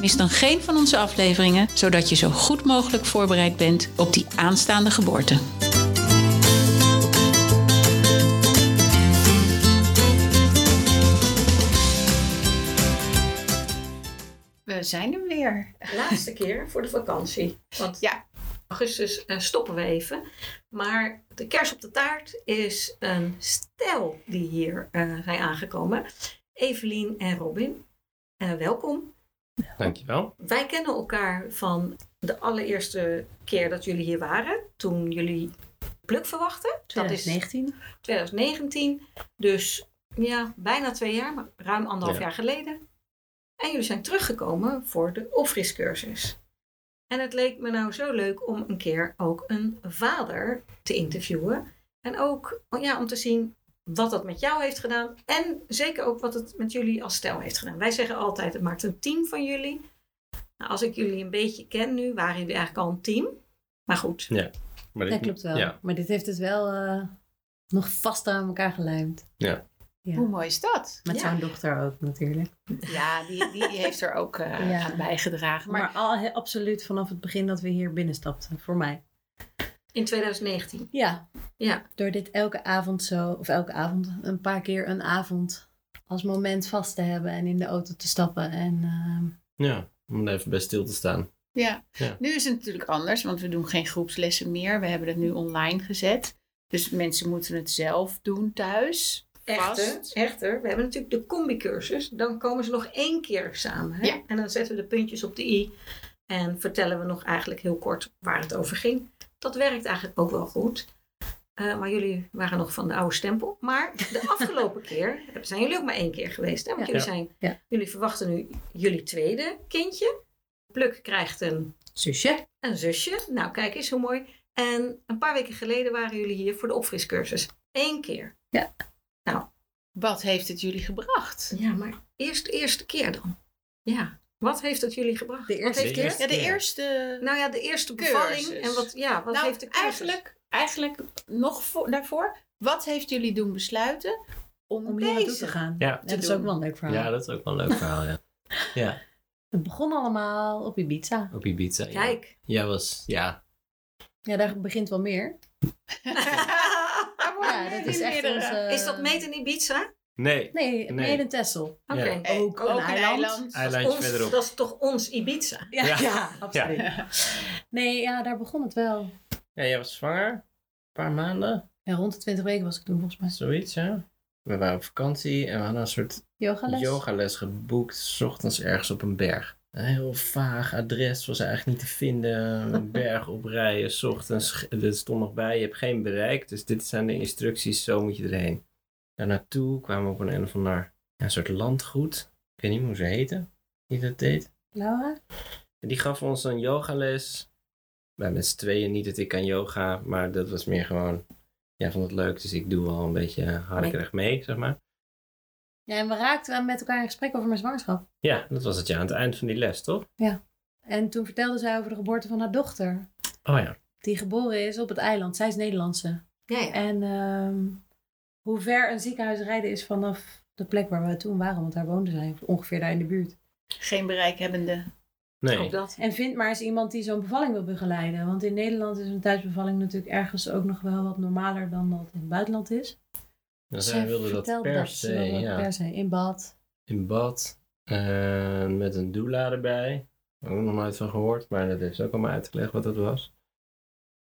Mis dan geen van onze afleveringen, zodat je zo goed mogelijk voorbereid bent op die aanstaande geboorte. We zijn er weer. Laatste keer voor de vakantie. Want Ja. augustus eh, stoppen we even. Maar de kers op de taart is een stel die hier eh, zijn aangekomen. Evelien en Robin. Eh, welkom. Dankjewel. Wij kennen elkaar van de allereerste keer dat jullie hier waren. Toen jullie pluk verwachten. Dat is 2019. 2019. Dus ja, bijna twee jaar, maar ruim anderhalf Ja. jaar geleden. En jullie zijn teruggekomen voor de opfriscursus. En het leek me nou zo leuk om een keer ook een vader te interviewen. En ook ja, om te zien wat dat met jou heeft gedaan. En zeker ook wat het met jullie als stel heeft gedaan. Wij zeggen altijd, het maakt een team van jullie. Nou, als ik jullie een beetje ken nu, waren jullie eigenlijk al een team. Maar goed, Maar Dat dit- klopt wel. Ja, Maar dit heeft het wel eh, nog vast aan elkaar gelijmd. Ja. Ja. Hoe mooi is dat? Met Ja. zo'n dochter ook natuurlijk. Ja, die, die, die heeft er ook eh, Ja. aan bijgedragen. Maar, Maar al, he- absoluut vanaf het begin dat we hier binnenstapten. Voor mij. In 2019. Ja. Ja. Door dit elke avond zo, of elke avond, een paar keer een avond als moment vast te hebben en in de auto te stappen. En ehm, ja, om even bij stil te staan. Ja. Ja. nu is het natuurlijk anders, want we doen geen groepslessen meer. We hebben het nu online gezet. Dus mensen moeten het zelf doen thuis. Echter, echter, we hebben natuurlijk de combi-cursus. Dan komen ze nog één keer samen. Hè? Ja. En dan zetten we de puntjes op de i. En vertellen we nog eigenlijk heel kort waar het over ging. Dat werkt eigenlijk ook wel goed. Eh, maar jullie waren nog van de oude stempel. Maar de afgelopen keer zijn jullie ook maar één keer geweest. Hè? Want Ja. jullie, zijn, Ja. jullie verwachten nu jullie tweede kindje. Pluk krijgt een, zusje. een zusje. Nou, kijk eens hoe mooi. En een paar weken geleden waren jullie hier voor de opfriscursus. Eén keer. Wat heeft het jullie gebracht? Ja, maar eerst de eerste keer dan. Ja. Wat heeft het jullie gebracht? De Wat eerste heeft keer? Ja, de eerste... Nou ja, de eerste Cursus. bevalling. En wat, ja, wat nou, heeft de cursus? eigenlijk, eigenlijk nog voor, daarvoor. Wat heeft jullie doen besluiten om, Om hier naartoe deze te gaan. Ja. Ja, dat is ook wel een leuk verhaal. Ja, dat is ook wel een leuk verhaal, ja. Ja, Het begon allemaal op Ibiza. op Ibiza. ja. Kijk. Jij was, ja, Ja, daar begint wel meer. Ja, dat is echt onze... Is dat meet in Ibiza? Nee, Nee, Nee. Texel. Oké. Ja. Eh, Ook een eiland. Dat, is eilandje ons- verderop. dat is toch ons Ibiza? Ja, Ja. ja, absoluut. Nee, ja, daar begon het wel. Ja, jij was zwanger. Een paar maanden, Ja, rond de 20 weken was ik toen volgens mij. zoiets, ja. We waren op vakantie en we hadden een soort Yogales. yogales geboekt, 's ochtends ergens op een berg. Een heel vaag adres, was eigenlijk niet te vinden. Een berg oprijden, 's ochtends. Er stond nog bij, je hebt geen bereik. Dus dit zijn de instructies, zo moet je erheen. Daar naartoe kwamen we op een, een of ander ja, een soort landgoed. Ik weet niet meer hoe ze heten, die dat deed. Laura? En die gaf ons een yogales. Wij met z'n tweeën, niet dat ik aan yoga, maar dat was meer gewoon... Jij vond het leuk, dus ik doe wel een beetje harderig mee, zeg maar. Ja, en we raakten met elkaar in gesprek over mijn zwangerschap. Ja, dat was het ja, aan het eind van die les, toch? En toen vertelde zij over de geboorte van haar dochter. Oh ja. Die geboren is op het eiland. Zij is Nederlandse. Ja, ja. En ehm, hoe ver een ziekenhuis rijden is vanaf de plek waar we toen waren. Want daar woonden zij ongeveer daar in de buurt. Geen bereikhebbende. Nee. Ook dat. En vind maar eens iemand die zo'n bevalling wil begeleiden. Want in Nederland is een thuisbevalling natuurlijk ergens ook nog wel wat normaler dan dat in het buitenland is. Zij wilde dat per se, ja. per se in bad. In bad. eh, met een doula erbij. Ook nog nooit van gehoord, maar dat heeft ze ook allemaal uitgelegd wat dat was.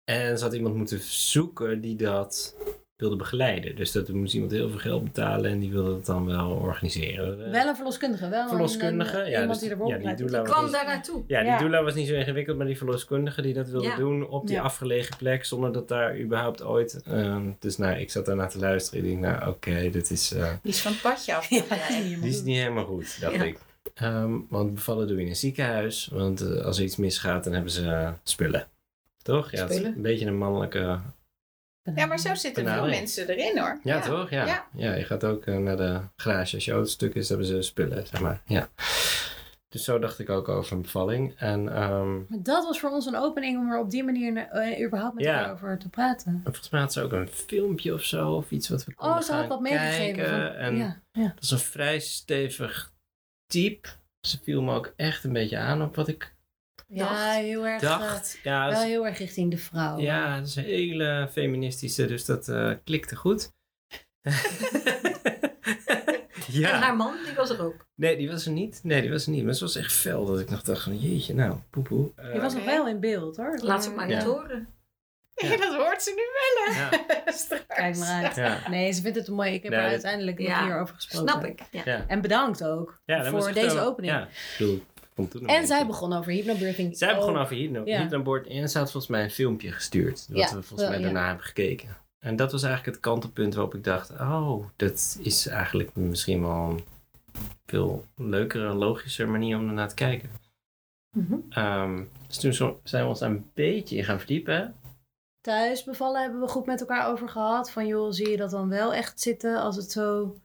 En ze had iemand moeten zoeken die dat wilde begeleiden. Dus dat moest iemand heel veel geld betalen en die wilde dat dan wel organiseren. Wel een verloskundige. Wel een- verloskundige, een- ja. iemand Dus, die er ja, die doula kwam niet- daar naartoe. Ja, die Ja. doula was niet zo ingewikkeld, maar die verloskundige die dat wilde Ja. doen op die afgelegen plek, zonder dat daar überhaupt ooit... ehm, dus nou, ik zat daarna te luisteren en ik dacht, nou oké, dit is... eh, Die is van het padje af. Die is niet helemaal goed, dacht ik. Ehm, want bevallen doe je in een ziekenhuis. Want eh, als er iets misgaat, dan hebben ze eh, spullen. Toch? Ja, het Spullen. een beetje een mannelijke... Ja, maar zo zitten veel mensen erin hoor. Ja, toch? Ja. Ja. ja. je gaat ook eh, naar de garage. Als je auto stuk is, hebben ze spullen, zeg maar. Ja. Dus zo dacht ik ook over een bevalling. En ehm, Maar dat was voor ons een opening om er op die manier eh, überhaupt met Ja. elkaar over te praten. volgens mij had ze ook een filmpje of zo, of iets wat we konden Oh, ze had gaan wat meegegeven. En ja, ja. dat is een vrij stevig type. Ze viel me ook echt een beetje aan op wat ik ja, heel erg. eh, dacht. Ja, wel is- heel erg richting de vrouw. ja, dat is een hele feministische, dus dat eh, klikte goed. En haar ja. man, die was er ook. Nee, die was er niet. Nee, die was er niet. Maar ze was echt fel dat ik nog dacht van jeetje, nou, poepoe. Eh, Je was nog wel in beeld hoor. Laat ze het maar Ja. niet horen. Ja, dat hoort ze nu wel hè. Ja, Straks. Kijk maar uit. ja. Nee, ze vindt het mooi. Ik heb er uiteindelijk Ja, nog hierover gesproken. Snap ik. Ja. ja. En bedankt ook ja voor deze opening. Ja, ik bedoel, toen En zij begon over hypnobirthing. Zij begon ook. over hypno, Ja. en ze had volgens mij een filmpje gestuurd. Wat Ja, we volgens wel, mij ja. daarna hebben gekeken. En dat was eigenlijk het kantelpunt waarop ik dacht... Oh, dat is eigenlijk misschien wel een veel leukere, logischer manier om ernaar te kijken. Mhm. Ehm, dus toen zo- zijn we ons daar een beetje in gaan verdiepen. Thuis bevallen hebben we goed met elkaar over gehad. Van joh, zie je dat dan wel echt zitten als het zo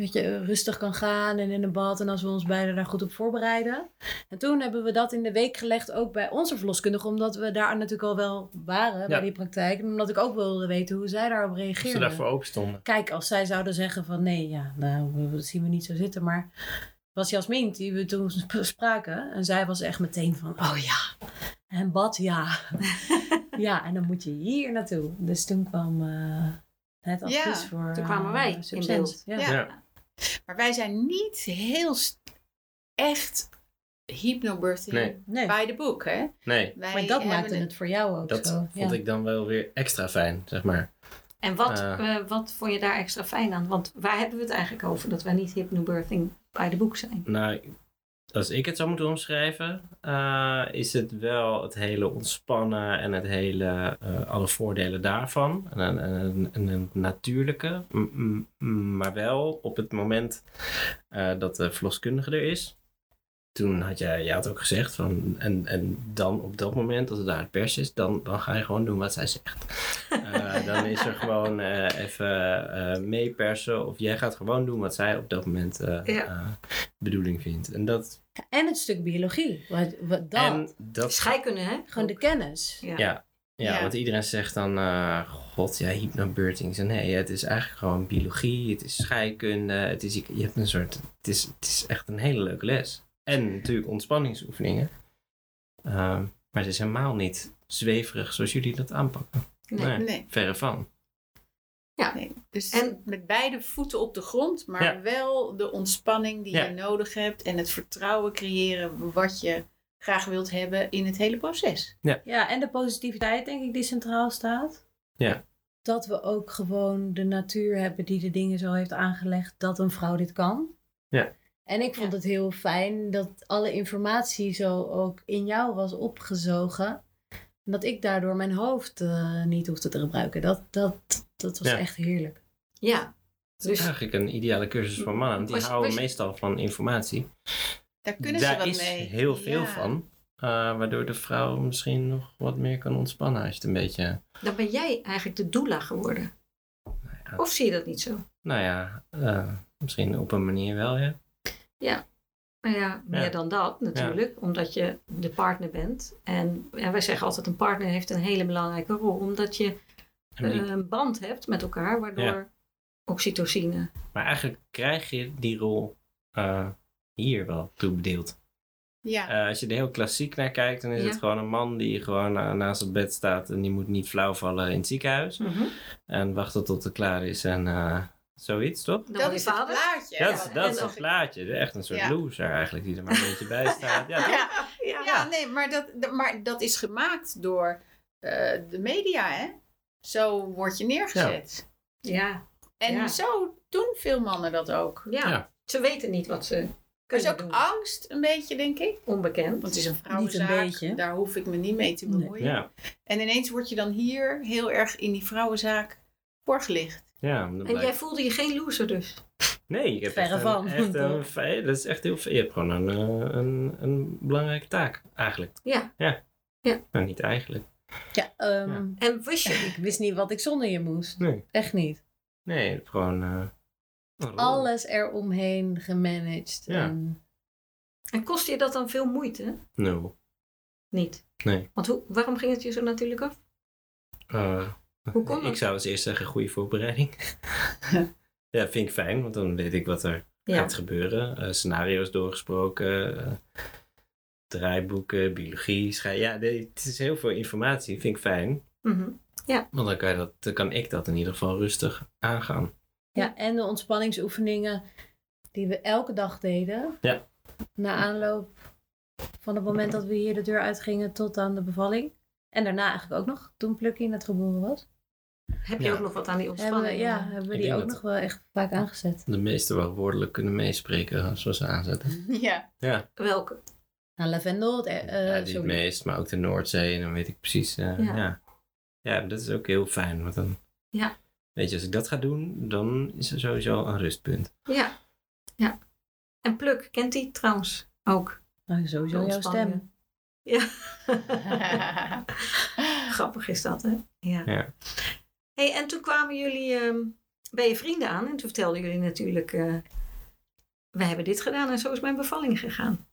weet je, rustig kan gaan en in een bad. En als we ons beiden daar goed op voorbereiden. En toen hebben we dat in de week gelegd ook bij onze verloskundige. Omdat we daar natuurlijk al wel waren bij die praktijk. En omdat ik ook wilde weten hoe zij daarop Of ze daarvoor open stonden. Kijk, als zij zouden zeggen van nee, ja, nou, dat zien we niet zo zitten. Maar het was Jasmin die we toen sp- spraken. En zij was echt meteen van, oh ja, en bad, ja. ja, en dan moet je hier naartoe. Dus toen kwam eh, het advies Ja, voor toen kwamen wij eh, in beeld. Ja. Ja. Maar wij zijn niet heel echt hypnobirthing Nee. Nee, bij de boek, hè? Nee, Wij maar dat maakte het voor jou ook dat zo. vond ja. ik dan wel weer extra fijn, zeg maar. En wat, Eh. eh, wat vond je daar extra fijn aan? Want waar hebben we het eigenlijk over? Dat wij niet hypnobirthing bij de boek zijn. Nou, als ik het zou moeten omschrijven, eh, is het wel het hele ontspannen en het hele, eh, alle voordelen daarvan. En, en, en, en het natuurlijke. Maar wel op het moment eh, dat de verloskundige er is. Toen had jij, jij had ook gezegd van, en, en dan op dat moment, als het daar het pers is, dan, dan ga je gewoon doen wat zij zegt. Eh, dan is er gewoon eh, even eh, meepersen of jij gaat gewoon doen wat zij op dat moment eh, Ja. eh, bedoeling vindt. En dat, En het stuk biologie. Wat, wat, dat. en dat Scheikunde, hè? Gewoon de kennis. Ja. ja, ja, Ja. want iedereen zegt dan, eh, god, ja, hypnobirthing. Zo, Nee, het is eigenlijk gewoon biologie, het is scheikunde, het is, je hebt een soort, het is, het is echt een hele leuke les. En natuurlijk ontspanningsoefeningen. Ehm, maar het is helemaal niet zweverig zoals jullie dat aanpakken. Nee. Nee, Nee. verre van. nee. Dus En- met beide voeten op de grond, maar Ja. wel de ontspanning die Ja. je nodig hebt en het vertrouwen creëren wat je graag wilt hebben in het hele proces. Ja, en de positiviteit, denk ik, die centraal staat. Ja. Dat we ook gewoon de natuur hebben die de dingen zo heeft aangelegd dat een vrouw dit kan. Ja. En ik vond Ja. het heel fijn dat alle informatie zo ook in jou was opgezogen. En dat ik daardoor mijn hoofd eh, niet hoefde te gebruiken. Dat, dat, dat was Ja. echt heerlijk. Ja. Het is Dus eigenlijk een ideale cursus voor mannen. Die Was- houden was- meestal van informatie. Daar kunnen Daar ze wat is mee. heel veel Ja. van. eh, waardoor de vrouw misschien nog wat meer kan ontspannen als je het een beetje... dan ben jij eigenlijk de doula geworden. ja. Of zie je dat niet zo? Nou ja, eh, misschien op een manier wel, ja. Nou ja, meer Ja. dan dat natuurlijk, omdat je de partner bent. En, en wij zeggen altijd, een partner heeft een hele belangrijke rol, omdat je eh, een band hebt met elkaar, waardoor Ja. oxytocine. maar eigenlijk krijg je die rol eh, hier wel toebedeeld. Ja. Eh, als je er heel klassiek naar kijkt, dan is Ja. het gewoon een man die gewoon naast het bed staat en die moet niet flauw vallen in het ziekenhuis. Mhm. En wachten tot het klaar is en eh, zoiets, toch? Dat is het vader. plaatje. Dat, is- dat een plaatje. Echt een soort Ja. loser eigenlijk, die er maar een beetje bij staat. Ja? Ja, Ja. ja, nee, maar dat, maar dat is gemaakt door eh, de media, hè? Zo word je neergezet. Ja. En Ja. zo doen veel mannen dat ook. Ja. Ja. ze weten niet wat ze Er is ook doen. angst, een beetje, denk ik. Onbekend. Want het is een vrouwenzaak. beetje. Daar hoef ik me niet mee te Nee. bemoeien. Ja, En ineens word je dan hier heel erg in die vrouwenzaak voorgelicht. Ja. En blijkt- jij voelde je geen loser dus? Nee, je hebt Verre echt van. Een, echt een, fe- dat is echt heel veel. Je hebt gewoon een, eh, een, een belangrijke taak, eigenlijk. Ja. Nou, niet eigenlijk. Ja, ehm, En wist je, ik wist niet wat ik zonder je moest. Nee. Echt niet. Nee, gewoon... eh, rol. Alles eromheen gemanaged. Ja. En en kostte je dat dan veel moeite? No. Niet. Nee. Want hoe, waarom ging het je zo natuurlijk af? Eh, Hoe Ik zou als eerst zeggen, goede voorbereiding. ja, vind ik fijn, want dan weet ik wat er Ja. gaat gebeuren. Eh, scenario's doorgesproken, eh, draaiboeken, biologie, schei. Ja, nee, het is heel veel informatie, vind ik fijn. Mhm. Want dan kan, je dat, dan kan ik dat in ieder geval rustig aangaan. Ja, en de ontspanningsoefeningen die we elke dag deden. Ja. Na aanloop van het moment dat we hier de deur uitgingen tot aan de bevalling. En daarna eigenlijk ook nog, toen Plukkie net geboren was. Heb je Ja. ook nog wat aan die Hebben ontspanning? we, ja, hebben we die ook nog wel echt vaak aangezet. De meeste wel woordelijk kunnen meespreken als we ze aanzetten. Ja. Ja, Welke? Nou, lavendel, het, ja die het sorry. meest, maar ook de Noordzee. En dan weet ik precies, eh, Ja. ja. ja. dat is ook heel fijn. Want dan, Ja. weet je, als ik dat ga doen, dan is er sowieso een rustpunt. Ja. ja. En Pluk, kent die trouwens ook? Nou, de sowieso jouw stem. Ja. Grappig is dat, hè? Ja. Ja. Hey, en toen kwamen jullie ehm, bij je vrienden aan en toen vertelden jullie natuurlijk: eh wij hebben dit gedaan en zo is mijn bevalling gegaan.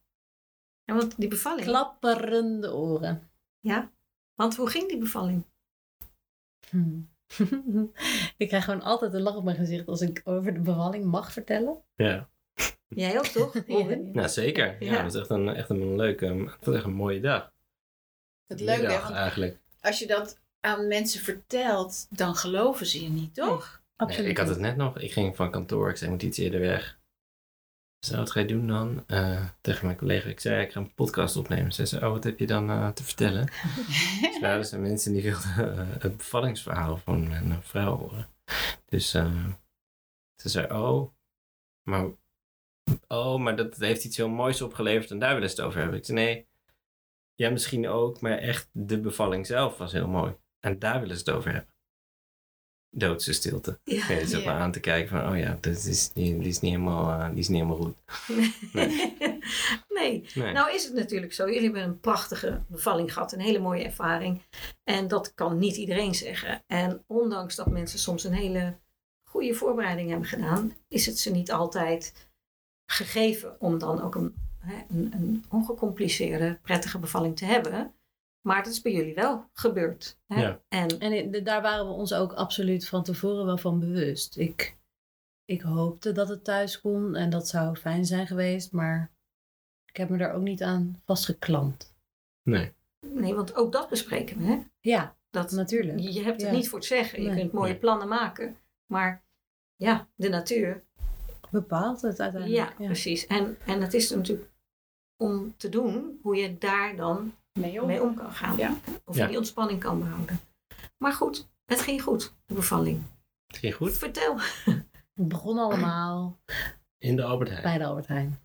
En want die bevalling. Klapperende oren. Ja. Want hoe ging die bevalling? Hm. ik krijg gewoon altijd een lach op mijn gezicht als ik over de bevalling mag vertellen. Ja. Jij ook toch? Nou, zeker. Ja, Ja. dat is echt een, echt een leuke, echt een mooie dag. Het leuke, want eigenlijk. als je dat aan mensen vertelt, dan geloven ze je niet, toch? Absoluut. Nee, ik had het net nog. Ik ging van kantoor. Ik zei, ik moet iets eerder weg. Zo, wat ga je doen dan? Eh, tegen mijn collega. Ik zei, ik ga een podcast opnemen. Ze zei, oh, wat heb je dan eh, te vertellen? Dus nou, er zijn mensen die wilden eh, het bevallingsverhaal van mijn vrouw horen. Dus ze zei, oh, maar, oh, maar dat heeft iets heel moois opgeleverd en daar willen ze het over hebben. Ik zei, nee, ja, misschien ook, maar echt de bevalling zelf was heel mooi. En daar willen ze het over hebben. Doodse stilte. Ja. Je aan te kijken van, oh ja, dat is, die, die is, niet, helemaal, die is niet helemaal goed. Nee. nee. Nee. Nou is het natuurlijk zo. Jullie hebben een prachtige bevalling gehad. Een hele mooie ervaring. En dat kan niet iedereen zeggen. En ondanks dat mensen soms een hele goede voorbereiding hebben gedaan, is het ze niet altijd gegeven om dan ook een, hè, een, een ongecompliceerde, prettige bevalling te hebben. Maar dat is bij jullie wel gebeurd. Hè? Ja. En En in- daar waren we ons ook absoluut van tevoren wel van bewust. Ik, ik hoopte dat het thuis kon en dat zou fijn zijn geweest, maar ik heb me daar ook niet aan vastgeklampt. nee. nee, want ook dat bespreken we. Hè? Ja, Dat, natuurlijk. Je hebt het Ja. niet voor het zeggen. Je Nee. kunt mooie Nee. plannen maken. Maar ja, de natuur. Bepaalt het Ja, uiteindelijk. precies. En, en het is natuurlijk om te doen hoe je daar dan mee om. mee om kan gaan. Ja. Of Ja. je die ontspanning kan behouden. Maar goed, het ging goed, de bevalling. Het ging goed. Vertel. Het begon allemaal In de Albert Heijn. bij de Albert Heijn.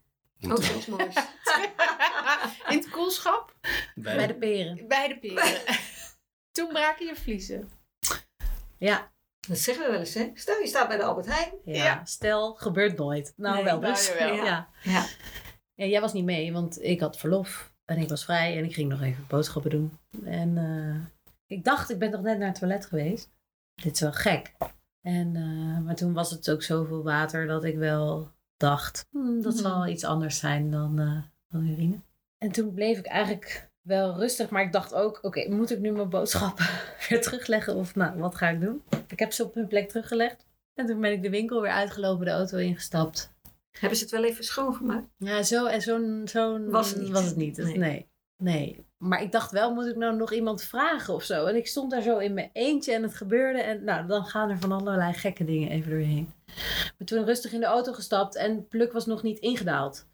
Ook moois. In het koelschap, Bij, Bij de peren. bij de peren. Toen braken je vliezen. Ja, Dat zeggen we wel eens, hè? Stel, je staat bij de Albert Heijn. ja. Ja. stel, gebeurt nooit. Nou, Nee, wel nou, dus. jawel. ja. Ja. Ja, jij was niet mee, want ik had verlof. En ik was vrij en ik ging nog even boodschappen doen. En eh, ik dacht, ik ben toch net naar het toilet geweest. Dit is wel gek. En, eh, maar toen was het ook zoveel water dat ik wel dacht, "Hmm, dat zal iets anders zijn dan, eh, dan urine. En toen bleef ik eigenlijk wel rustig, maar ik dacht ook, oké, moet ik nu mijn boodschappen weer terugleggen? Of nou, wat ga ik doen? Ik heb ze op hun plek teruggelegd. En toen ben ik de winkel weer uitgelopen, de auto ingestapt. Hebben ze het wel even schoongemaakt? Ja, zo en zo'n zo'n Was het niet. Was het niet. Nee. nee. nee. Maar ik dacht wel, moet ik nou nog iemand vragen of zo? En ik stond daar zo in mijn eentje en het gebeurde. En nou, dan gaan er van allerlei gekke dingen even doorheen. Maar toen rustig in de auto gestapt en Pluk was nog niet ingedaald.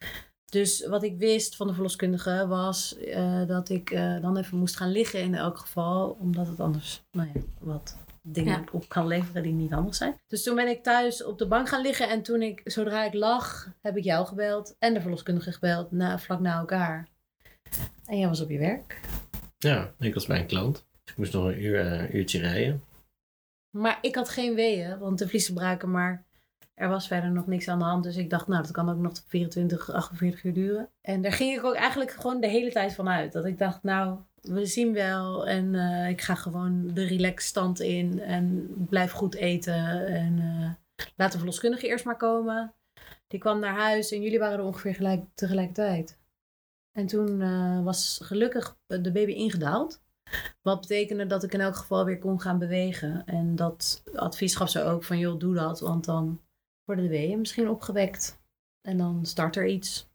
Dus wat ik wist van de verloskundige was eh, dat ik eh, dan even moest gaan liggen in elk geval. Omdat het anders, nou ja, wat dingen Ja. op kan leveren die niet handig zijn. Dus toen ben ik thuis op de bank gaan liggen. En toen ik, zodra ik lag, heb ik jou gebeld. En de verloskundige gebeld, na, vlak na elkaar. En jij was op je werk. Ja, ik was bij een klant. Dus ik moest nog een uur, eh, uurtje rijden. Maar ik had geen weeën, want de vliezen braken. Maar er was verder nog niks aan de hand. Dus ik dacht, nou, dat kan ook nog tot 24, 48 uur duren. En daar ging ik ook eigenlijk gewoon de hele tijd van uit. Dat ik dacht, nou, we zien wel. En eh, ik ga gewoon de relax stand in. En blijf goed eten. En eh, laat de verloskundige eerst maar komen. Die kwam naar huis en jullie waren er ongeveer gelijk, tegelijkertijd. En toen eh, was gelukkig de baby ingedaald. Wat betekende dat ik in elk geval weer kon gaan bewegen. En dat advies gaf ze ook van, joh, doe dat. Want dan worden de weeën misschien opgewekt. En dan start er iets.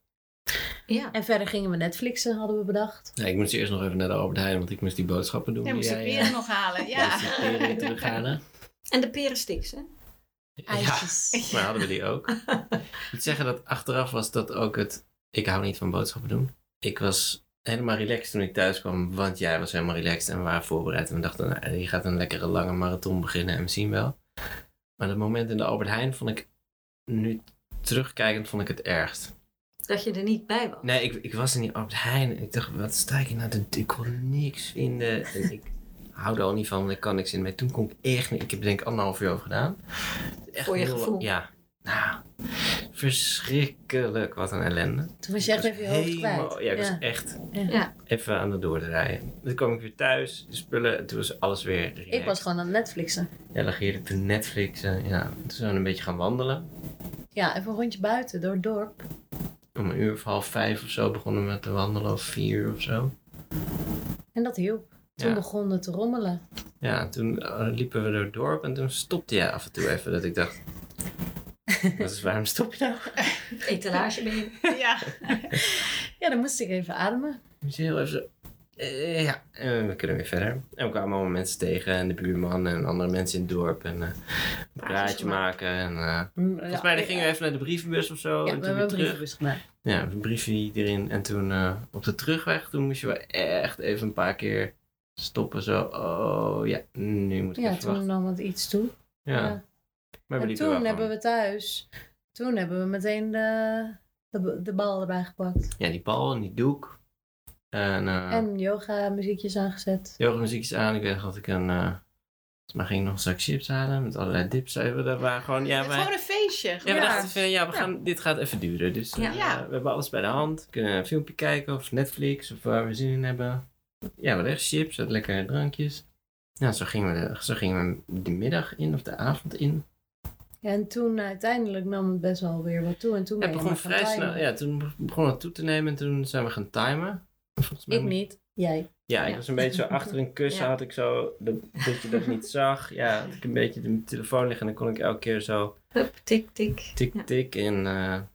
Ja. En verder gingen we Netflixen, hadden we bedacht. Ja, ik moest eerst nog even naar de Albert Heijn, want ik moest die boodschappen doen. Ja, moest ik jij, weer eh, nog halen. Ja. Ja. moest die peren weer terughalen. En de perensticks, hè? Ijsjes. Maar hadden we die ook. ik moet zeggen dat achteraf was dat ook het... Ik hou niet van boodschappen doen. Ik was helemaal relaxed toen ik thuis kwam, want jij was helemaal relaxed en we waren voorbereid. En we dachten, nou, hier gaat een lekkere lange marathon beginnen en we zien wel. Maar dat moment in de Albert Heijn vond ik, nu terugkijkend, vond ik het ergst. Dat je er niet bij was. Nee, ik, ik was in die Albert Heijn en ik dacht, wat sta ik hier nou te Ik kon niks vinden. En ik hou er al niet van, want ik kan niks in. Maar toen kon ik echt niet... Ik heb denk ik anderhalf uur over gedaan. Echt Voor je heel- gevoel. Ja. Nou, verschrikkelijk. Wat een ellende. Toen was je echt even je hoofd helemaal- kwijt. Ja, ik Ja. was echt Ja. Even aan het doordraaien. Toen kwam ik weer thuis, de spullen, en toen was alles weer relaxed. Ik was gewoon aan het Netflixen. Ja, lag heerlijk te Netflixen. Ja, toen zijn we een beetje gaan wandelen. Ja, even een rondje buiten door het dorp. Om een uur of half vijf of zo begonnen we met te wandelen, of vier of zo. En dat hielp. Toen Ja. begon het te rommelen. Ja, toen eh, liepen we door het dorp en toen stopte jij af en toe even. Dat ik dacht, wat is, waarom stop je nou? Etalage ben je. Ja. Ja, dan moest ik even ademen. Moest je heel even eh, ja, en we kunnen weer verder. En we kwamen allemaal mensen tegen en de buurman en andere mensen in het dorp. En eh, een praatje maken. En, eh, Volgens volgens mij dan gingen we even naar de brievenbus of zo. Ja, en we toen hebben een terug. brievenbus gemaakt. Ja, een briefje erin. En toen eh, op de terugweg, toen moest je wel echt even een paar keer stoppen. Zo, oh ja, nu moet ik Ja, even toen wachten. nam het iets toe. Ja, Ja. maar we En toen wel hebben we thuis, toen hebben we meteen de, de, de bal erbij gepakt. Ja, die bal en die doek. En, uh, En yoga muziekjes aangezet. yoga muziekjes aan. Ik weet nog dat ik een... eh maar ging ik nog een zak chips halen met allerlei dips. Even, dat waren gewoon... Ja, Het is wij, gewoon een feestje. ja, we dachten van, ja, we gaan, dit gaat even duren. Dus Ja. eh, Ja. we hebben alles bij de hand. We kunnen een filmpje kijken of Netflix of waar we zin in hebben. Ja, we hadden echt chips, we hadden lekkere drankjes. Ja, zo gingen, we de, zo gingen we de middag in of de avond in. Ja, en toen uiteindelijk nam het best wel weer wat toe. En toen Ja, begon vrij snel. Ja, toen begon het toe te nemen en toen zijn we gaan timen. En Volgens mij Ik niet, jij. Ja, ik Ja. was een beetje zo achter een kussen, Ja. had ik zo, dat, dat je dat niet zag. Ja, had ik een beetje de telefoon liggen en dan kon ik elke keer zo Hup, tik, tik. tik, Ja. tik. En, eh, en op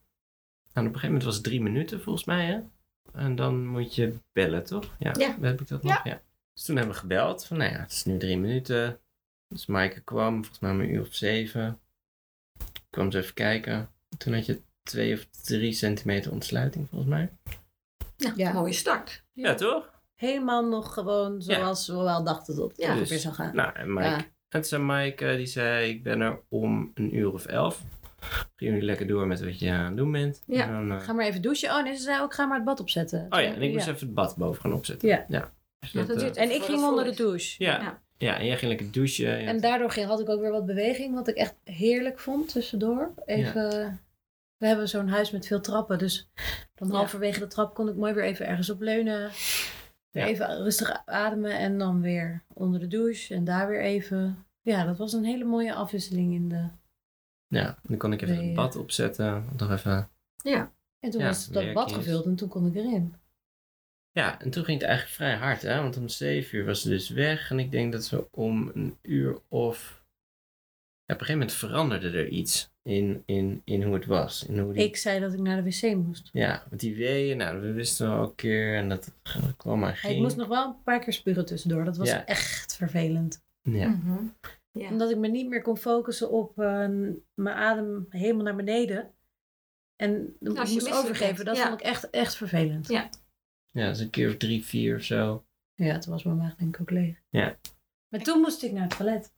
een gegeven moment was het drie minuten volgens mij, hè? En dan moet je bellen, toch? Ja, Ja. heb ik dat nog? Ja. Dus toen hebben we gebeld van, nou ja, het is nu drie minuten. Dus Maaike kwam, volgens mij om een uur of zeven. Ik kwam ze even kijken. Toen had je twee of drie centimeter ontsluiting, volgens mij. Ja, Ja. mooie start. Ja, toch? Helemaal nog gewoon zoals we wel dachten dat het Ja. ongeveer Dus, zou gaan. Nou, en Mike, Ja. en toen zei Mike, eh, die zei, ik ben er om een uur of elf. Gaan jullie lekker door met wat je aan het doen bent. Ja. Dan, eh, Ga maar even douchen. Oh nee, ze zei ook, ga maar het bad opzetten. oh ja, en ik moest even het bad boven gaan opzetten. Ja. Dus Ja, dat, dat eh, En ik ging de onder de douche. ja. Ja. ja. en jij ging lekker douchen. Ja. En daardoor ging, had ik ook weer wat beweging, wat ik echt heerlijk vond tussendoor. Even, We hebben zo'n huis met veel trappen, dus dan Ja. halverwege de trap kon ik mooi weer even ergens op leunen. Ja. Even rustig ademen en dan weer onder de douche en daar weer even. Ja, dat was een hele mooie afwisseling in de... ja, dan kon ik even het bad opzetten. Nog even... Ja. En toen Ja, was dat bad gevuld en toen kon ik erin. Ja, en toen ging het eigenlijk vrij hard, hè. Want om zeven uur was ze dus weg. En ik denk dat we om een uur of... Op een gegeven moment veranderde er iets in, in, in hoe het was. In hoe die... Ik zei dat ik naar de wc moest. Ja, met die weeën, nou, we wisten al een keer en dat kwam maar ging. ik moest nog wel een paar keer spugen tussendoor. Dat was Ja. echt vervelend. Ja, Mhm. Ja. Omdat ik me niet meer kon focussen op eh, mijn adem helemaal naar beneden. En ik als je moest overgeven. Dat ja. vond ik echt, echt vervelend. Ja. ja, dus een keer of drie, vier of zo. Ja, toen was mijn maag denk ik ook leeg. Ja. Maar toen moest ik naar het toilet.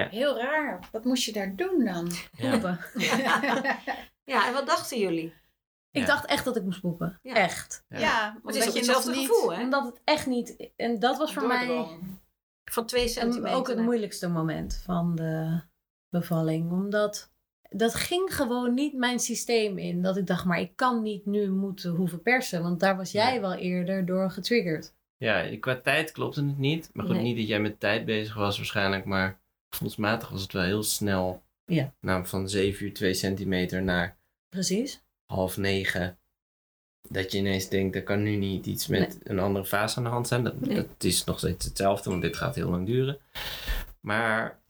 Heel raar. Wat moest je daar doen dan? Ja. Poepen. ja, en wat dachten jullie? Ik Ja. dacht echt dat ik moest poepen. Ja. Echt. Ja. Ja, Het is je hetzelfde niet gevoel, hè? Omdat het echt niet... En dat was voor mij. Van twee centimeter. ook het moeilijkste moment van de bevalling. Omdat dat ging gewoon niet mijn systeem in. Dat ik dacht, maar ik kan niet nu moeten hoeven persen. Want daar was jij Ja. wel eerder door getriggerd. Ja, qua tijd klopte het niet. Maar goed, Nee. niet dat jij met tijd bezig was waarschijnlijk, maar gevoelsmatig was het wel heel snel. Ja. Nou, van 7 uur 2 centimeter naar Precies. half negen. Dat je ineens denkt, er kan nu niet iets met een andere fase aan de hand zijn. Dat, Nee. dat is nog steeds hetzelfde, want dit gaat heel lang duren. Maar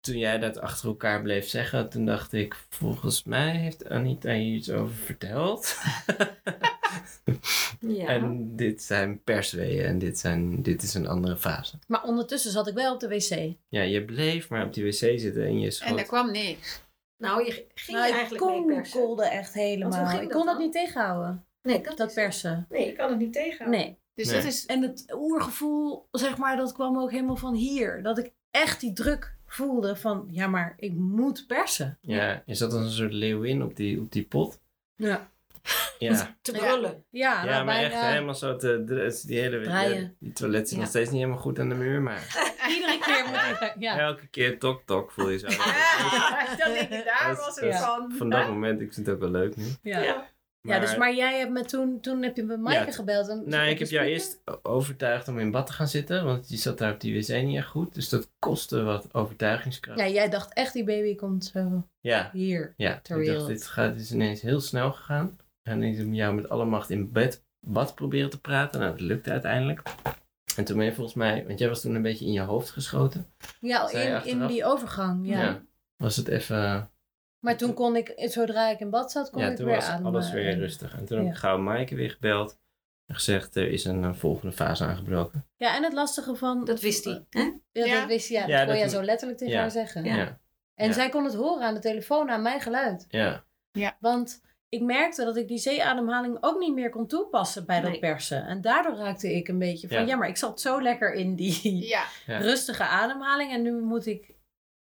toen jij dat achter elkaar bleef zeggen, toen dacht ik, volgens mij heeft Anita hier iets over verteld. Ja. En dit zijn persweeën en dit, zijn, dit is een andere fase. Maar ondertussen zat ik wel op de wc. Ja, je bleef maar op die wc zitten en je En er kwam niks. Nou, je ging Nou, je ik eigenlijk kon, mee persen. kolde echt Want hoe helemaal. ging Ik dat kon dat niet tegenhouden, Nee, dat, dat is- persen. Nee, ik kan het niet tegenhouden. Nee. Dus Nee. dat is... En het oergevoel, zeg maar, dat kwam ook helemaal van hier. Dat ik echt die druk voelde van, ja, maar ik moet persen. Ja, je zat als een soort leeuwin op die, op die pot. Ja. Ja, Te Ja. brullen. Ja, ja nou, maar echt helemaal zo te... Die hele... Die toilet zit Ja. nog steeds niet helemaal goed aan de muur, maar Iedere keer moet ik... Ja. elke keer tok tok voel je zo. dat ik daar was het van. Van dat moment, ik vind het ook wel leuk nu. Ja. Ja. Ja, dus maar jij hebt me toen, toen heb je met Maaike Ja, gebeld. En Nou, ik heb jou eerst overtuigd om in bad te gaan zitten, want je zat daar op die wc niet echt goed. Dus dat kostte wat overtuigingskracht. Ja, jij dacht echt die baby komt zo Ja, hier. ja. Ter ik dacht, dit gaat, dit is ineens heel snel gegaan. En ik heb jou met alle macht in bed, bad proberen te praten. Nou, dat lukte uiteindelijk. En toen ben je volgens mij, want jij was toen een beetje in je hoofd geschoten. Ja, in, in die overgang, ja. Was het even, Maar toen kon ik, zodra ik in bad zat, kon ja, ik toen weer was ademen. alles weer En- rustig. En toen heb Ja. ik gauw Maaike weer gebeld. En gezegd, er is een, eh, volgende fase aangebroken. Ja, en het lastige van... Dat wist hij. Hè? Ja, Ja. dat wist je. Ja, Ja, dat kon dat- jij zo letterlijk tegen ja. haar zeggen. Ja. Ja, En Ja. zij kon het horen aan de telefoon, aan mijn geluid. ja. Want ik merkte dat ik die zeeademhaling ook niet meer kon toepassen bij dat Nee. persen. En daardoor raakte ik een beetje van, Ja. ja, maar ik zat zo lekker in die Ja, Ja. rustige ademhaling. En nu moet ik,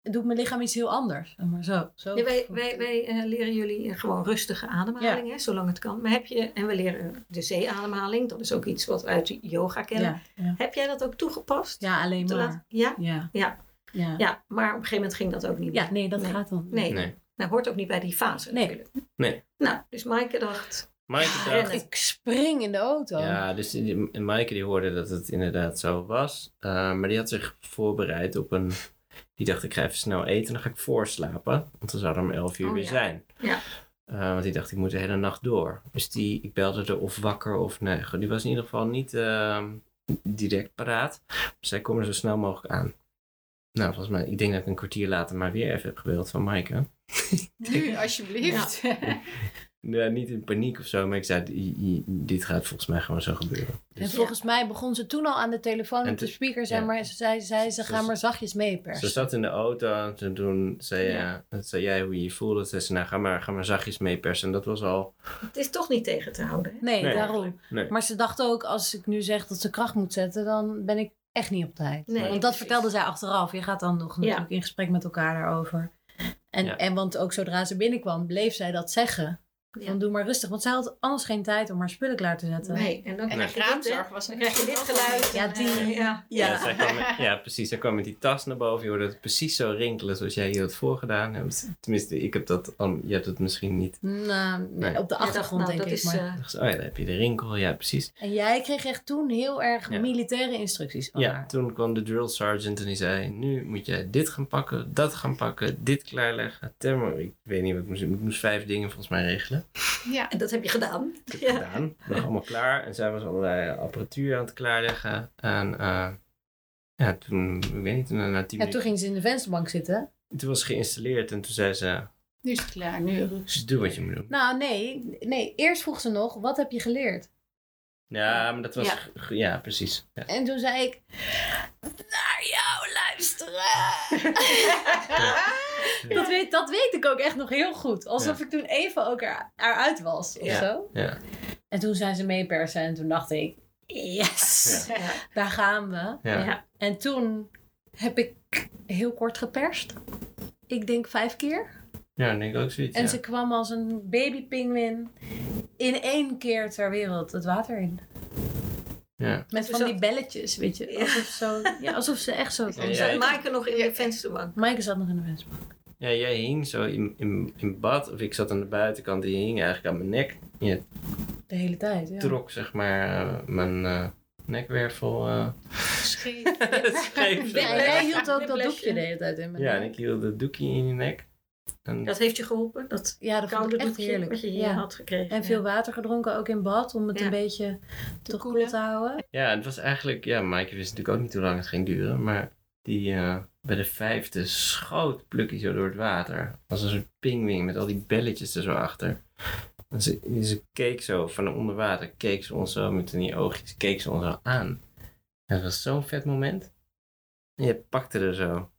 doet mijn lichaam iets heel anders. Maar zo, zo. Ja, wij wij, wij eh, leren jullie gewoon rustige ademhaling, hè, zolang het kan. Maar heb je, en we leren de zeeademhaling, dat is ook iets wat we uit yoga kennen. ja, ja. Heb jij dat ook toegepast? ja, alleen maar. laten- ja? Ja. Ja. Ja. ja, maar op een gegeven moment ging dat ook niet Ja, meer. nee, dat Nee. gaat dan. niet. Nee, Nee. Nou hoort ook niet bij die fase Nee. natuurlijk. Nee. Nou, dus Maaike dacht, Maaike Ja, dacht. Ik spring in de auto. Ja, dus die- Maaike die hoorde dat het inderdaad zo was. Eh, maar die had zich voorbereid op een... Die dacht, ik ga even snel eten en dan ga ik voorslapen. Want dan zou er om 11 uur Oh, weer ja. zijn. Ja. Eh, want die dacht, ik moet de hele nacht door. Dus die, ik belde er of wakker of nee. Die was in ieder geval niet ehm, direct paraat. Dus zij kwam er zo snel mogelijk aan. Nou, volgens mij, ik denk dat ik een kwartier later maar weer even heb gebeld van Maaike. nu alsjeblieft. Ja, niet in paniek of zo, maar ik zei, "I- i- dit gaat volgens mij gewoon zo gebeuren. En Dus volgens mij begon ze toen al aan de telefoon En op de toen- speaker, zeg ja. maar. Ze zei, zei ze, Ze- ga maar zachtjes meepersen. Ze zat in de auto en toen zei, Ja. ja. zei jij hoe je je voelde. Zei ze, nou ga maar, ga maar zachtjes meepersen. En dat was al... het is toch niet tegen te houden. Hè? Nee, Nee. daarom. Nee. Maar ze dacht ook, als ik nu zeg dat ze kracht moet zetten, dan ben ik echt niet op tijd. Nee, want dat precies. vertelde zij achteraf. Je gaat dan nog Ja. natuurlijk in gesprek met elkaar daarover. En, Ja. en want ook zodra ze binnenkwam, bleef zij dat zeggen. Ja. Van doe maar rustig. Want zij had anders geen tijd om haar spullen klaar te zetten. Nee, en dan En de krijg je kraamzorg was Dan krijg je dit geluid. Ja, die- eh, ja. Ja, Ja. zij kwam met- ja, precies. Zij kwam met die tas naar boven. Je hoorde het precies zo rinkelen zoals jij hier had voorgedaan. hebt. Tenminste, ik heb dat... al- Je hebt het misschien niet. Nou, nee, Nee. op de achtergrond nou, denk dat ik. is, Maar. eh, oh ja, dan heb je de rinkel. Ja, precies. En jij kreeg echt toen heel erg Ja. militaire instructies van Ja, haar. toen kwam de drill sergeant en die zei... Nu moet jij dit gaan pakken, dat gaan pakken, dit klaarleggen. Thermo, ik weet niet wat ik moest. Ik moest vijf dingen volgens mij regelen. Ja. en dat heb je gedaan. heb ik gedaan. Nog allemaal klaar. En zij was allerlei apparatuur aan het klaarleggen. En eh, ja, toen, ik weet niet, toen, na tien Ja, toen ging ze in de vensterbank zitten. toen was het geïnstalleerd. En toen zei ze, Nu is het klaar, nu rust. doe wat je moet doen. Nou, nee. Nee, eerst vroeg ze nog, wat heb je geleerd? Ja, maar dat was, Ja. ja, ja precies. Ja. En toen zei ik, naar jou luisteren. dat, weet, dat weet ik ook echt nog heel goed. Alsof Ja. ik toen even ook er, eruit was of Ja. zo. Ja. En toen zijn ze meepersen en toen dacht ik, yes, Ja. daar gaan we. Ja. Ja. En toen heb ik heel kort geperst. Ik denk vijf keer. Ja, denk ik ook zoiets. En ja. ze kwam als een babypinguïn in één keer ter wereld het water in. ja. Met Ze van die belletjes, weet je. Alsof, zo, ja, alsof ze echt zo... Ja, En ja. Maaike nog in de vensterbank. Maaike zat nog in de vensterbank. Ja, jij hing zo in, in, in bad. Of ik zat aan de buitenkant. Die hing eigenlijk aan mijn nek. Je De hele tijd, ja. trok zeg maar eh, mijn, eh, nekwervel uh, Scheef. scheef. Ja, jij hield ook dat doekje de hele tijd in mijn Ja, nek. en ik hield het doekje in je nek. En, Dat heeft je geholpen, dat Ja, dat vond koude ik echt doekje heerlijk. wat je hier Ja. had gekregen. En veel water gedronken, ook in bad, om het Ja. een beetje te koel te houden. ja, het was eigenlijk... Ja, Maaike wist natuurlijk ook niet hoe lang het ging duren. Maar die eh, bij de vijfde schoot Plukkie zo door het water. Als een soort pingwing met al die belletjes er zo achter. En ze, ze keek zo van onder water. Keek ze ons zo met in die oogjes. Keek ze ons zo aan. En dat was zo'n vet moment. En je pakte er zo.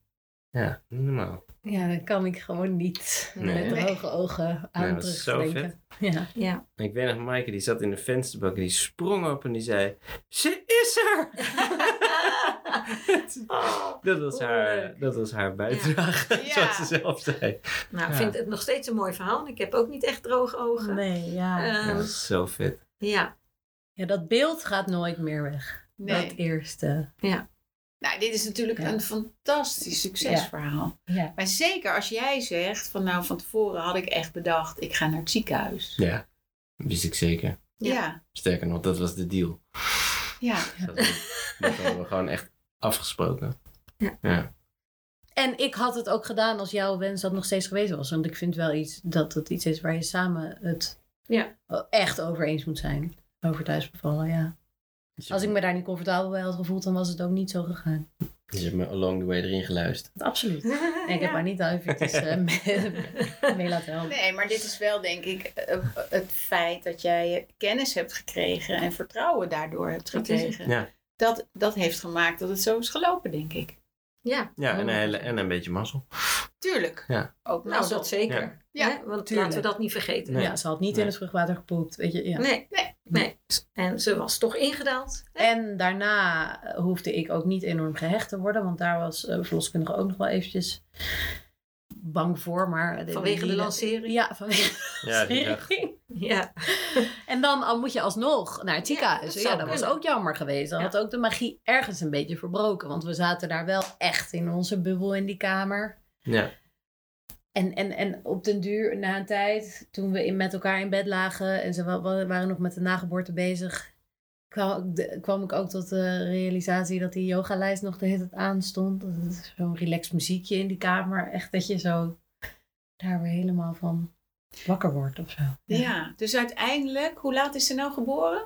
Ja, niet normaal. Ja, dat kan ik gewoon niet Nee. met droge ogen aan Nee, dat is zo terugdenken. Ja. Ja. En ik weet nog, Maaike die zat in de vensterbak. Die sprong op en die zei... Ze is er! dat, was haar, leuk. dat was haar bijdrage, Ja. zoals ze zelf zei. Nou, ik Ja. vind het nog steeds een mooi verhaal. Ik heb ook niet echt droge ogen. Nee, ja. Eh, Dat was zo vet. Ja, ja. Dat beeld gaat nooit meer weg. Nee. Dat eerste. Nou, dit is natuurlijk Ja. een fantastisch succesverhaal. Ja. Maar zeker als jij zegt van nou van tevoren had ik echt bedacht ik ga naar het ziekenhuis. Ja, wist ik zeker. Ja. Ja, Sterker nog, dat was de deal. ja. Dat, dat hadden we gewoon echt afgesproken. Ja. ja. En ik had het ook gedaan als jouw wens dat nog steeds geweest was. Want ik vind wel iets dat het iets is waar je samen het Ja. echt over eens moet zijn. Over thuisbevallen, ja. Als ik me daar niet comfortabel bij had gevoeld, dan was het ook niet zo gegaan. Je hebt me along the way erin geluisterd. Absoluut. En ik heb haar niet eventjes eh, mee, mee laten helpen. Nee, maar dit is wel denk ik eh, het feit dat jij kennis hebt gekregen en vertrouwen daardoor hebt gekregen. Ja, Dat, dat heeft gemaakt dat het zo is gelopen, denk ik. Ja, ja en, een hele, en een beetje mazzel. Tuurlijk. Ja. Ook nou mazzel. dat zeker. Ja. Want Tuurlijk. laten we dat niet vergeten. Nee. Ja, ze had niet Nee. in het vruchtwater gepoept, weet je. Ja. Nee. Nee. nee. En ze was toch ingedaald. hè? En daarna hoefde ik ook niet enorm gehecht te worden, want daar was eh verloskundige ook nog wel eventjes bang voor. Maar Vanwege de lancering? Ja, vanwege de lancering. Ja. En dan al moet je alsnog naar het Ja, ziekenhuis. dat Ja, dat was ook jammer geweest. Dan Ja. had ook de magie ergens een beetje verbroken. Want we zaten daar wel echt in onze bubbel in die kamer. Ja. En, en, en op den duur, na een tijd, toen we in, met elkaar in bed lagen en ze wa- wa- waren nog met de nageboorte bezig, kwam, de- kwam ik ook tot de realisatie dat die yogalijst nog de hele tijd aanstond. Zo'n relaxed muziekje in die kamer. Echt dat je zo daar weer helemaal van wakker wordt of zo. Ja, dus uiteindelijk, hoe laat is ze nou geboren?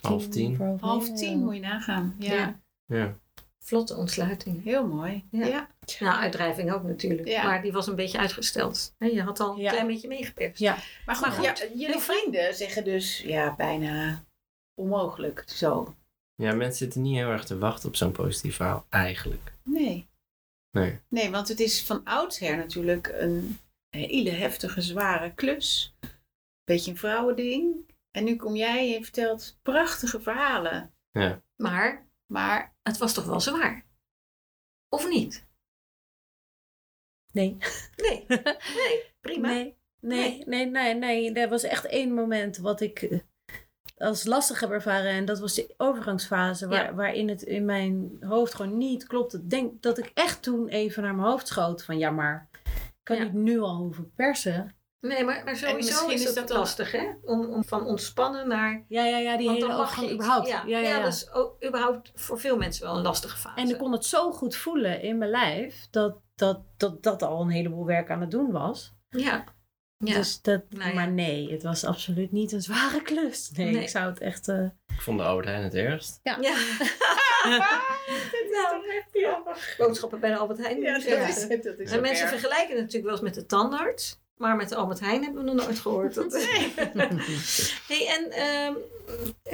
Half tien. Half tien, moet je nagaan. Ja, Ja. Ja. Vlotte ontsluiting. heel mooi. Ja. Ja. Nou, uitdrijving ook natuurlijk. Ja. Maar die was een beetje uitgesteld. Hè, Je had al een Ja. klein beetje meegeperst. Ja. Maar goed, Maar goed, ja, jullie vrienden zeggen dus ja, bijna onmogelijk zo. ja, mensen zitten niet heel erg te wachten op zo'n positief verhaal, eigenlijk. Nee. Nee. Nee, want het is van oudsher natuurlijk een hele heftige, zware klus. Beetje een vrouwending. En nu kom jij en vertelt prachtige verhalen. Maar Maar het was toch wel zwaar? Of niet? Nee. Nee. Nee, prima. Nee, nee, nee, nee, nee. Er was echt één moment wat ik eh, als lastig heb ervaren. En dat was de overgangsfase waar, Ja. waarin het in mijn hoofd gewoon niet klopte. Ik denk dat ik echt toen even naar mijn hoofd schoot van ja, maar ik kan Ja. niet nu al hoeven persen. Nee, maar, maar sowieso misschien is dat lastig, hè? Om, om van ontspannen naar... Ja, ja, ja, die Want hele overgang überhaupt. Ja, ja, ja, ja. dat is ook überhaupt voor veel mensen wel een lastige fase. En ik kon het zo goed voelen in mijn lijf dat dat, dat, dat al een heleboel werk aan het doen was. Ja. Ja. Dus dat, Nou ja. Maar nee, het was absoluut niet een zware klus. Nee, Nee. ik zou het echt... eh, Ik vond de Albert Heijn het ergst. ja. nou, boodschappen bij de Albert Heijn. Ja, dat is, dat is En ook mensen erg. vergelijken het natuurlijk wel eens met de tandarts. Maar met de Albert Heijn hebben we nog nooit gehoord. Dat... hey, en ehm,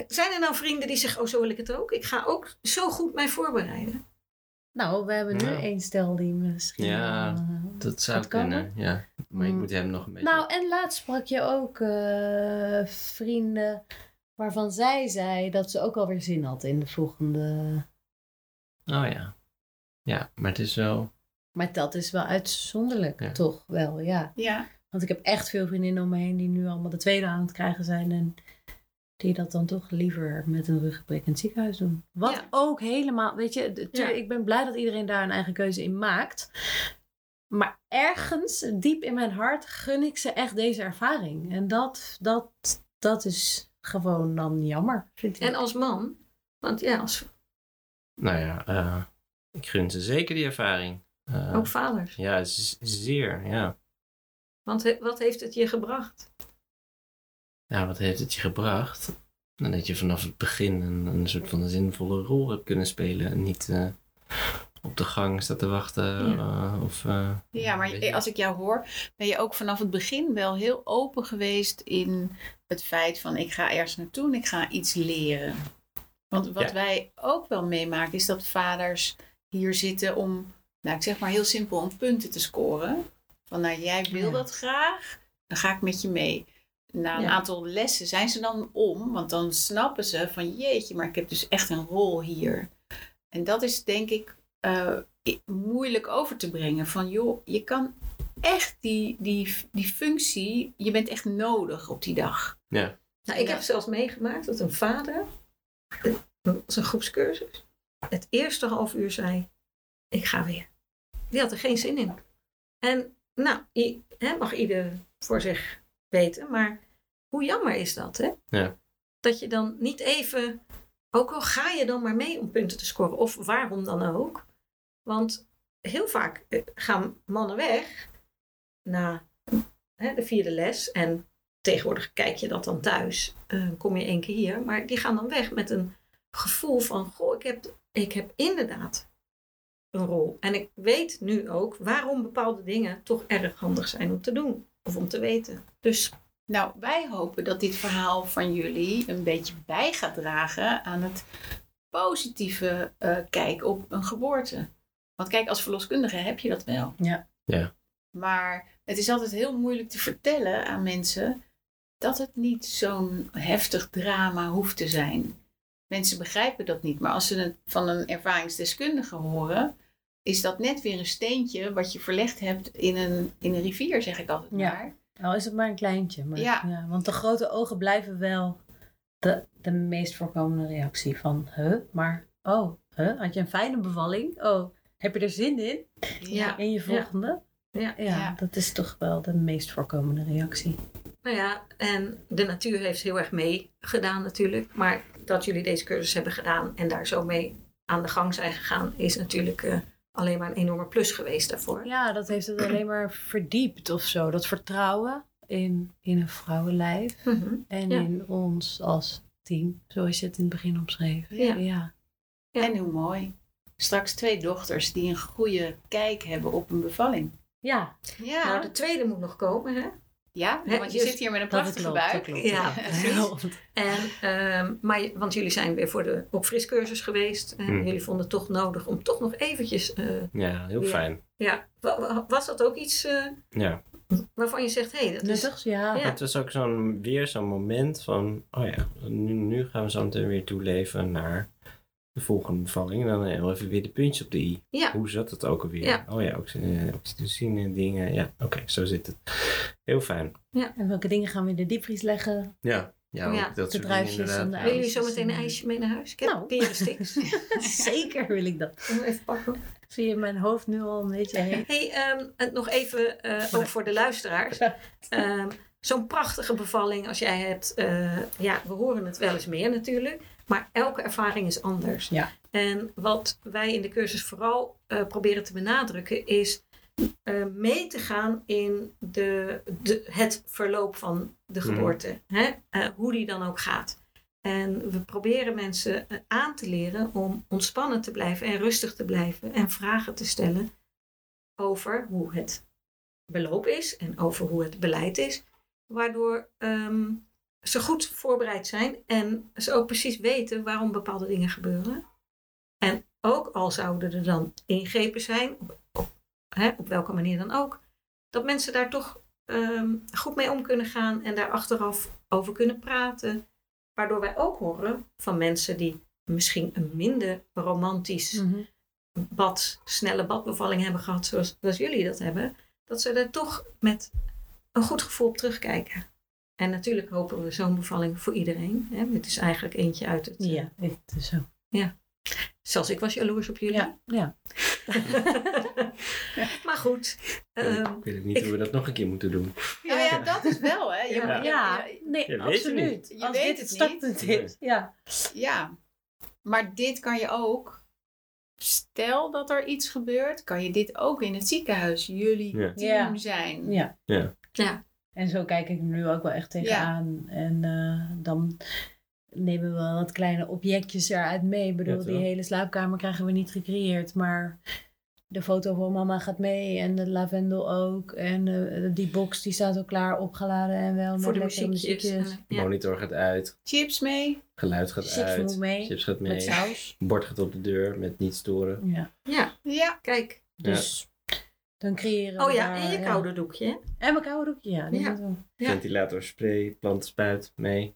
zijn er nou vrienden die zeggen, oh zo wil ik het ook. Ik ga ook zo goed mij voorbereiden. Nou, we hebben nu Nou. één stel die misschien... Ja, eh, Dat zou kunnen, ja. Maar ik Mm. moet hem nog een beetje... Nou, en laatst sprak je ook eh, vrienden waarvan zij zei dat ze ook alweer zin had in de volgende. Oh ja. Ja, maar het is wel... Maar dat is wel uitzonderlijk, Ja. toch wel, ja. Ja, Want ik heb echt veel vriendinnen om me heen die nu allemaal de tweede aan het krijgen zijn. En die dat dan toch liever met een ruggenprik in het ziekenhuis doen. Wat Ja. ook helemaal, weet je, Ja. ik ben blij dat iedereen daar een eigen keuze in maakt. Maar ergens, diep in mijn hart, gun ik ze echt deze ervaring. En dat, dat, dat is gewoon dan jammer, vind ik. En als man, Want ja, als, Nou ja, eh, ik gun ze zeker die ervaring. Eh, ook vaders. ja, zeer, ja. Want he- wat heeft het je gebracht? Ja, wat heeft het je gebracht? Nou, dat je vanaf het begin een, een soort van een zinvolle rol hebt kunnen spelen. En niet eh, op de gang staat te wachten. Ja. eh, of, eh, Ja, maar je. als ik jou hoor, ben je ook vanaf het begin wel heel open geweest in het feit van ik ga ergens naartoe en ik ga iets leren. Want wat Ja. wij ook wel meemaken is dat vaders hier zitten om, nou ik zeg maar heel simpel, om punten te scoren. Van nou jij wil Ja. dat graag, dan ga ik met je mee. Na een Ja. aantal lessen zijn ze dan om, want dan snappen ze van jeetje, maar ik heb dus echt een rol hier. En dat is denk ik eh, moeilijk over te brengen. Van joh, je kan echt die, die, die functie, je bent echt nodig op die dag. ja. Nou, ik Ja. heb zelfs meegemaakt dat een vader, dat was een groepscursus, het eerste half uur zei, ik ga weer. Die had er geen zin in. En nou, i- hè, mag ieder voor zich weten, maar hoe jammer is dat, hè? Ja. Dat je dan niet even, ook al ga je dan maar mee om punten te scoren, of waarom dan ook. Want heel vaak eh, gaan mannen weg na hè, de vierde les en tegenwoordig kijk je dat dan thuis. eh, kom je één keer hier. Maar die gaan dan weg met een gevoel van: Goh, ik heb, ik heb inderdaad een rol. En ik weet nu ook waarom bepaalde dingen toch erg handig zijn om te doen of om te weten. Dus Nou, wij hopen dat dit verhaal van jullie een beetje bij gaat dragen aan het positieve eh, kijk op een geboorte. Want kijk, als verloskundige heb je dat wel. Ja. Ja. Maar het is altijd heel moeilijk te vertellen aan mensen dat het niet zo'n heftig drama hoeft te zijn. Mensen begrijpen dat niet, maar als ze het van een ervaringsdeskundige horen, is dat net weer een steentje wat je verlegd hebt in een, in een rivier, zeg ik altijd Ja. maar. Al is het maar een kleintje. Maar, Ja. ja. want de grote ogen blijven wel de, de meest voorkomende reactie van... Huh, maar... Oh, huh, had je een fijne bevalling? Oh, heb je er zin in? Ja. In je volgende? Ja. Ja, Ja. dat is toch wel de meest voorkomende reactie. nou ja, en de natuur heeft heel erg meegedaan natuurlijk. Maar dat jullie deze cursus hebben gedaan en daar zo mee aan de gang zijn gegaan, is natuurlijk eh, alleen maar een enorme plus geweest daarvoor. Ja, dat heeft het alleen maar verdiept of zo. Dat vertrouwen in, in een vrouwenlijf Mhm. en Ja. in ons als team, zoals je het in het begin omschreef. Ja. ja. Ja. En hoe mooi. Straks twee dochters die een goede kijk hebben op een bevalling. Ja, Ja, Nou, de tweede moet nog komen, hè? ja want je dus zit hier met een dat prachtige klopt. Buik. klopt. Ja, precies. En, ehm, maar, want jullie zijn weer voor de opfriscursus geweest. En Hmm. jullie vonden het toch nodig om toch nog eventjes... eh, ja, heel fijn. ja, wa- wa- was dat ook iets eh, Ja. waarvan je zegt... Hé, hey, dat is... ja. Ja. Het was ook zo'n, weer zo'n moment van, oh ja, nu, nu gaan we zo meteen weer toeleven naar de volgende bevalling. En dan heel even weer de puntjes op de i. Ja. Hoe zat het ook alweer? Ja. Oh ja, oxy- oxytocine dingen. Ja, oké, zo zit het. Heel fijn. En welke dingen gaan we in de diepvries leggen? Ja, ja, Ja, dat de soort druifjes en de jullie ijsjes zo meteen een en- ijsje mee naar huis? Ik heb Nou. perensticks. Zeker wil ik dat. Om even pakken. Zie je mijn hoofd nu al een beetje heen? hey, ehm, en nog even, eh, ook voor de luisteraars. Ehm, Zo'n prachtige bevalling als jij hebt. eh, ja, we horen het wel eens meer natuurlijk. Maar elke ervaring is anders. Ja. En wat wij in de cursus vooral eh, proberen te benadrukken is eh, mee te gaan in de, de, het verloop van de Mhm. geboorte. Hè? Eh, hoe die dan ook gaat. En we proberen mensen aan te leren om ontspannen te blijven en rustig te blijven en vragen te stellen over hoe het beloop is en over hoe het beleid is. Waardoor ehm, ze goed voorbereid zijn en ze ook precies weten waarom bepaalde dingen gebeuren. En ook al zouden er dan ingrepen zijn, op, op, hè, op welke manier dan ook, dat mensen daar toch ehm, goed mee om kunnen gaan en daar achteraf over kunnen praten. Waardoor wij ook horen van mensen die misschien een minder romantisch Mhm. bad, snelle badbevalling hebben gehad, zoals, zoals jullie dat hebben, dat ze er toch met een goed gevoel op terugkijken. En natuurlijk hopen we zo'n bevalling voor iedereen. Hè? Het is eigenlijk eentje uit het. Ja, het is zo. Zelfs ik was jaloers op jullie. Ja, ja. maar goed. ehm, ik weet niet hoe we dat nog een keer moeten doen. Nou ja, dat is wel hè. Je- Ja. Ja, nee, Je weet het absoluut. niet. Je Als weet dit het het startpunt niet. is. Ja. ja. Maar dit kan je ook. Stel dat er iets gebeurt, kan je dit ook in het ziekenhuis jullie Ja. team Ja. zijn. Ja. Ja, En zo kijk ik er nu ook wel echt tegenaan. En eh, dan nemen we wel wat kleine objectjes eruit mee. Ik bedoel, Ja, die hele slaapkamer krijgen we niet gecreëerd. Maar de foto van mama gaat mee. En de lavendel ook. En eh, die box die staat al klaar opgeladen en wel voor de met lekkere muziekjes. muziekjes. En, ja. Monitor gaat uit, Chips mee. geluid gaat Chips uit, moet mee. chips gaat Met mee, saus. bord gaat op de deur met niet storen. Ja. ja, Ja. kijk. Dus dan creëren we Oh ja, daar, en je koude doekje. En mijn koude doekje, ja. Die Ja. moet wel. Ja. Ventilator, spray, plantenspuit mee.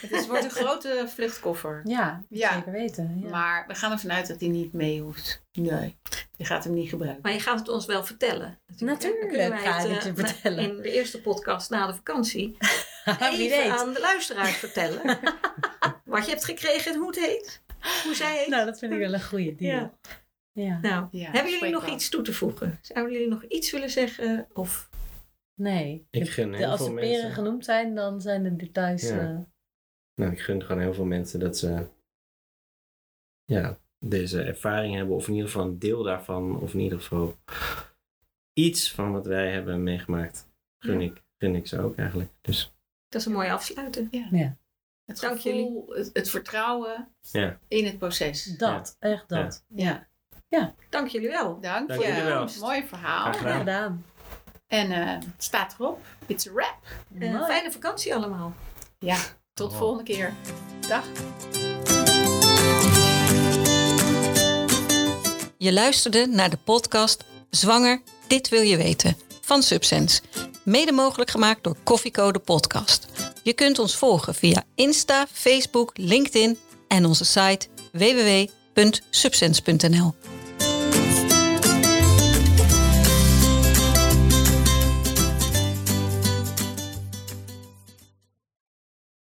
Het is, wordt een grote vluchtkoffer. Ja, Ja. zeker weten. Ja. Maar we gaan ervan uit dat hij niet mee hoeft. Nee, je gaat hem niet gebruiken. Maar je gaat het ons wel vertellen. Natuurlijk ga ik het je eh, vertellen. In de eerste podcast na de vakantie Wie even weet. aan de luisteraars vertellen. wat je hebt gekregen en hoe het heet. Hoe zij heet. Nou, dat vind ik wel een goede deal. Ja. Ja. Nou, Ja, hebben jullie nog wel. iets toe te voegen? Zouden jullie nog iets willen zeggen? Of Nee. Ik gun heel als veel de peren mensen. genoemd zijn, dan zijn de details... Ja. eh, Nou, ik gun gewoon heel veel mensen dat ze ja, deze ervaring hebben, of in ieder geval een deel daarvan, of in ieder geval iets van wat wij hebben meegemaakt. Gun, Ja. ik, gun ik ze ook eigenlijk. Dus dat is een mooi afsluiten. Het Dank gevoel, het, het vertrouwen ja, in het proces. dat, echt dat. Ja, Dank jullie wel. dank, Dank je. jullie wel. Mooi verhaal. Graag gedaan. gedaan. En eh, het staat erop. It's a wrap. Mooi. fijne vakantie allemaal. Ja, tot Oh. volgende keer. Dag. Je luisterde naar de podcast Zwanger, dit wil je weten van Subsense. Mede mogelijk gemaakt door Koffiecode Podcast. Je kunt ons volgen via Insta, Facebook, LinkedIn en onze site www.subsense.nl.